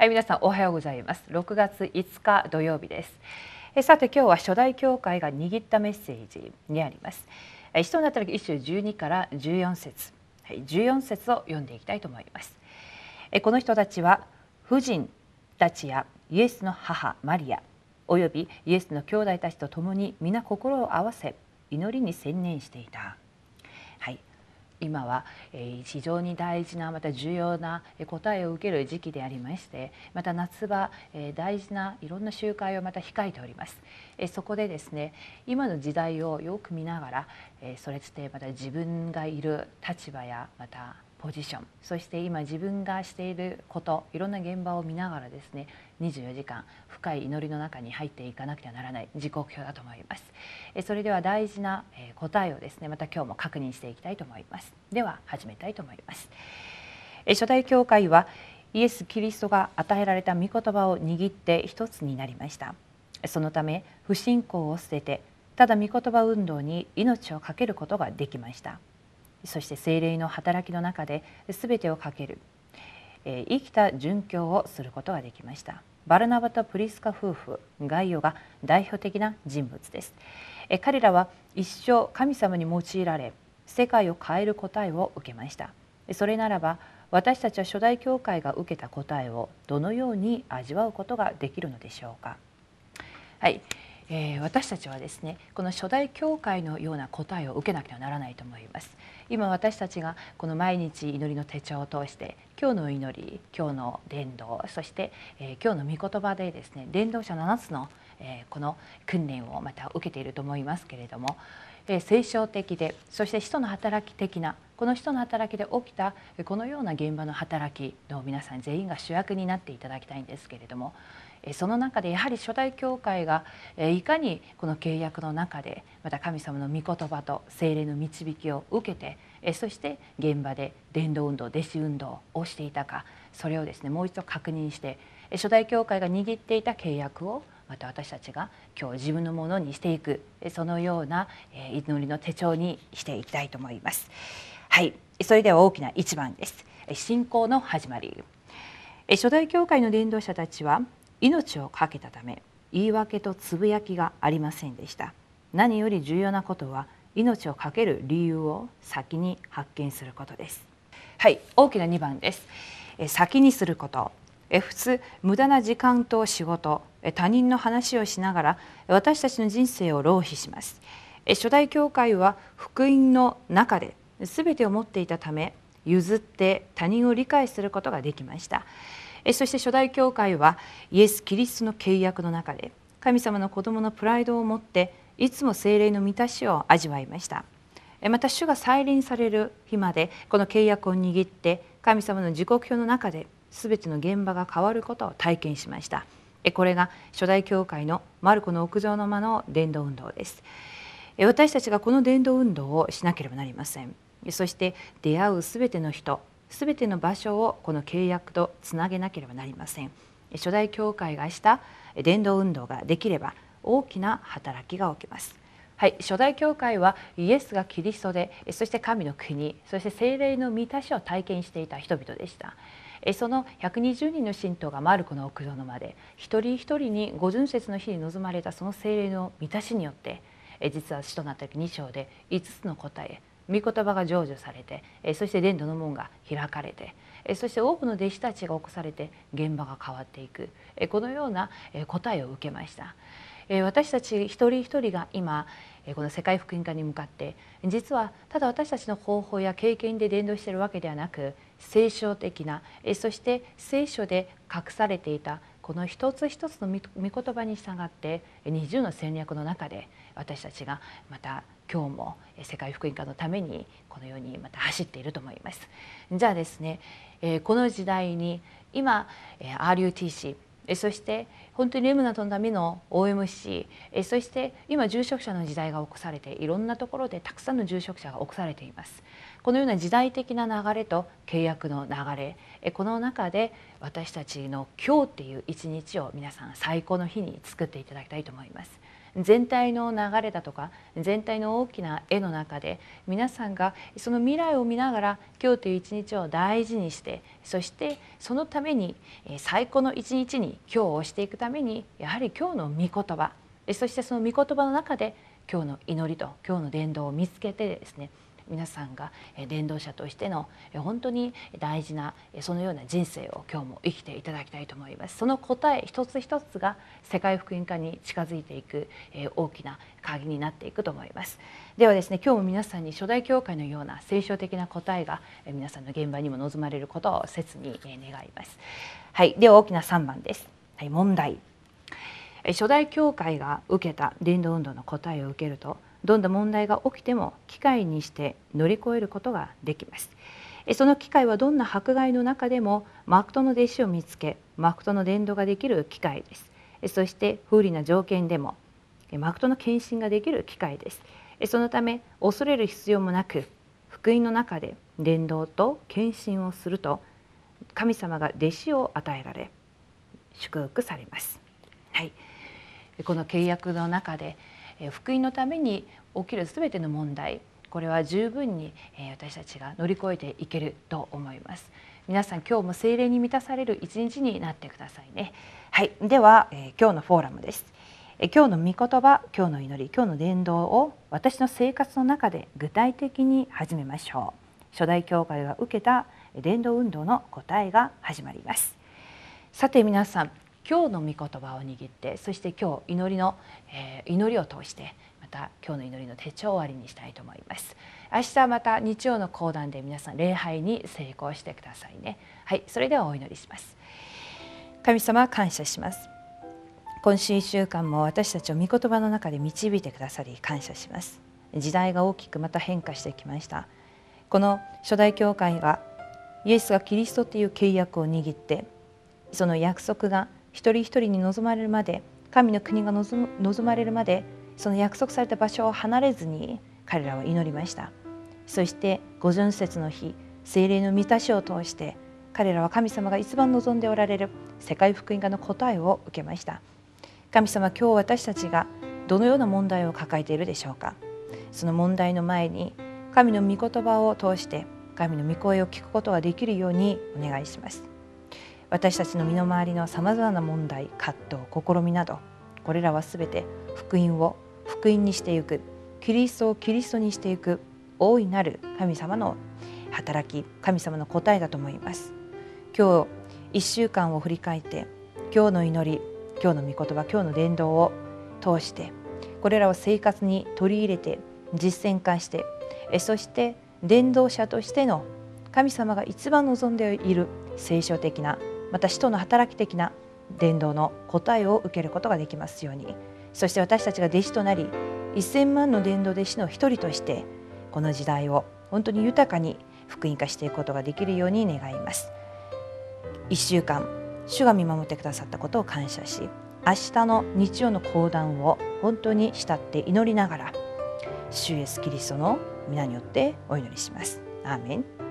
はい、皆さんおはようございます。6月5日土曜日です。えさて今日は初代教会が握ったメッセージにありますえ。使徒の働き一章12から14節、はい、14節を読んでいきたいと思います。えこの人たちは婦人たちやイエスの母マリアおよびイエスの兄弟たちと共に皆心を合わせ祈りに専念していた。今は非常に大事なまた重要な答えを受ける時期でありましてまた夏場大事ないろんな集会をまた控えております。そこでですね今の時代をよく見ながらそれつてまた自分がいる立場やまたポジションそして今自分がしていることいろんな現場を見ながらですね24時間深い祈りの中に入っていかなくてはならない時刻表だと思います。それでは大事な答えをですねまた今日も確認していきたいと思います。では始めたいと思います。初代教会はイエス・キリストが与えられた御言葉を握って一つになりました。そのため不信仰を捨ててただ御言葉運動に命を懸けることができました。そして精霊の働きの中で全てをかける、え生きた殉教をすることができました。バルナバとプリスカ夫婦ガイオが代表的な人物です、え彼らは一生神様に用いられ世界を変える答えを受けました。それならば私たちは初代教会が受けた答えをどのように味わうことができるのでしょうか。はい、えー、私たちはですねこの初代教会のような答えを受けなくてはならないと思います。今私たちがこの毎日祈りの手帳を通して今日の祈り今日の伝道そして、えー、今日の御言葉でですね伝道者7つの、えー、この訓練をまた受けていると思いますけれども、聖書的でそして使徒の働き的なこの人の働きで起きたこのような現場の働きの皆さん全員が主役になっていただきたいんですけれどもその中でやはり初代教会がいかにこの契約の中でまた神様の御言葉と精霊の導きを受けてそして現場で伝道運動弟子運動をしていたかそれをですねもう一度確認して初代教会が握っていた契約をまた私たちが今日自分のものにしていくそのような祈りの手帳にしていきたいと思います。はい、それでは大きな一番です。信仰の始まり。初代教会の伝道者たちは命を懸けたため言い訳とつぶやきがありませんでした何より重要なことは命を懸ける理由を先に発見することですはい大きな2番です先にすること普通無駄な時間と仕事他人の話をしながら私たちの人生を浪費します。初代教会は福音の中で全てを持っていたため譲って他人を理解することができました。そして初代教会はイエス・キリストの契約の中で神様の子供のプライドを持っていつも精霊の満たしを味わいました。また主が再臨される日までこの契約を握って神様の時刻表の中で全ての現場が変わることを体験しました。これが初代教会のマルコの屋上の間の伝道運動です。私たちがこの伝道運動をしなければなりません。そして出会う全ての人すべての場所をこの契約とつなげなければなりません。初代教会がした伝道運動ができれば大きな働きが起きます。はい、初代教会はイエスがキリストでそして神の国そして精霊の満たしを体験していた人々でした。その120人の信徒がマルコの屋上の間で一人一人に五巡節の日に臨まれたその精霊の満たしによって実は使徒なった2章で5つの答え御言葉が成就されてそして伝道の門が開かれてそして多くの弟子たちが起こされて現場が変わっていくこのような答えを受けました。私たち一人一人が今この世界福音化に向かって実はただ私たちの方法や経験で伝道しているわけではなく聖書的なそして聖書で隠されていたこの一つ一つの御言葉に従って20の戦略の中で私たちがまた今日も世界福音化のためにこのようにまた走っていると思います。じゃあですねこの時代に今 RUTC そして本当にレムナトのための OMC そして今住職者の時代が起こされていろんなところでたくさんの住職者が起こされています。このような時代的な流れと契約の流れ。この中で私たちの今日っていう一日を皆さん最高の日に作っていただきたいと思います。全体の流れだとか全体の大きな絵の中で皆さんがその未来を見ながら今日という一日を大事にしてそしてそのために最高の一日に今日をしていくためにやはり今日の御言葉そしてその御言葉の中で今日の祈りと今日の伝道を見つけてですね皆さんが伝道者としての本当に大事なそのような人生を今日も生きていただきたいと思います。その答え一つ一つが世界福音化に近づいていく大きな鍵になっていくと思います。ではですね今日も皆さんに初代教会のような聖書的な答えが皆さんの現場にも望まれることを切に願います。はい。では大きな3番です。はい。問題。初代教会が受けた伝道運動の答えを受けるとどんな問題が起きても機会にして乗り越えることができます。その機会はどんな迫害の中でもマクトの弟子を見つけマクトの伝道ができる機会です。そして不利な条件でもマクトの献身ができる機会です。そのため恐れる必要もなく福音の中で伝道と献身をすると神様が弟子を与えられ祝福されます。はい、この契約の中で福音のために起きる全ての問題これは十分に私たちが乗り越えていけると思います。皆さん今日も精霊に満たされる一日になってくださいね。はい。では、え今日のフォーラムです。え今日の御言葉今日の祈り今日の伝道を私の生活の中で具体的に始めましょう。初代教会が受けた伝道運動の答えが始まります。さて皆さん今日の御言葉を握ってそして今日祈りの、えー、祈りを通してまた今日の祈りの手帳を終わりにしたいと思います。明日また日曜の講談で皆さん礼拝に成功してくださいね。はいそれではお祈りします。神様感謝します。今週1週間も私たちを御言葉の中で導いてくださり感謝します。時代が大きくまた変化してきました。この初代教会がイエスがキリストという契約を握ってその約束が一人一人に望まれるまで神の国が望まれるまでその約束された場所を離れずに彼らは祈りました。そして五巡節の日精霊の満たしを通して彼らは神様が一番望んでおられる世界福音化の答えを受けました。神様今日私たちがどのような問題を抱えているでしょうか。その問題の前に神の御言葉を通して神の御声を聞くことができるようにお願いします。私たちの身の回りのさまざまな問題葛藤試みなどこれらは全て福音を福音にしていくキリストをキリストにしていく大いなる神様の働き神様の答えだと思います。今日1週間を振り返って今日の祈り今日の御言葉今日の伝道を通してこれらを生活に取り入れて実践化してそして伝道者としての神様が一番望んでいる聖書的なまた使徒の働き的な伝道の答えを受けることができますように。そして私たちが弟子となり1000万の伝道弟子の一人としてこの時代を本当に豊かに福音化していくことができるように願います。1週間主が見守ってくださったことを感謝し明日の日曜の講談を本当に慕って祈りながら主イエスキリストの皆によってお祈りします。アーメン。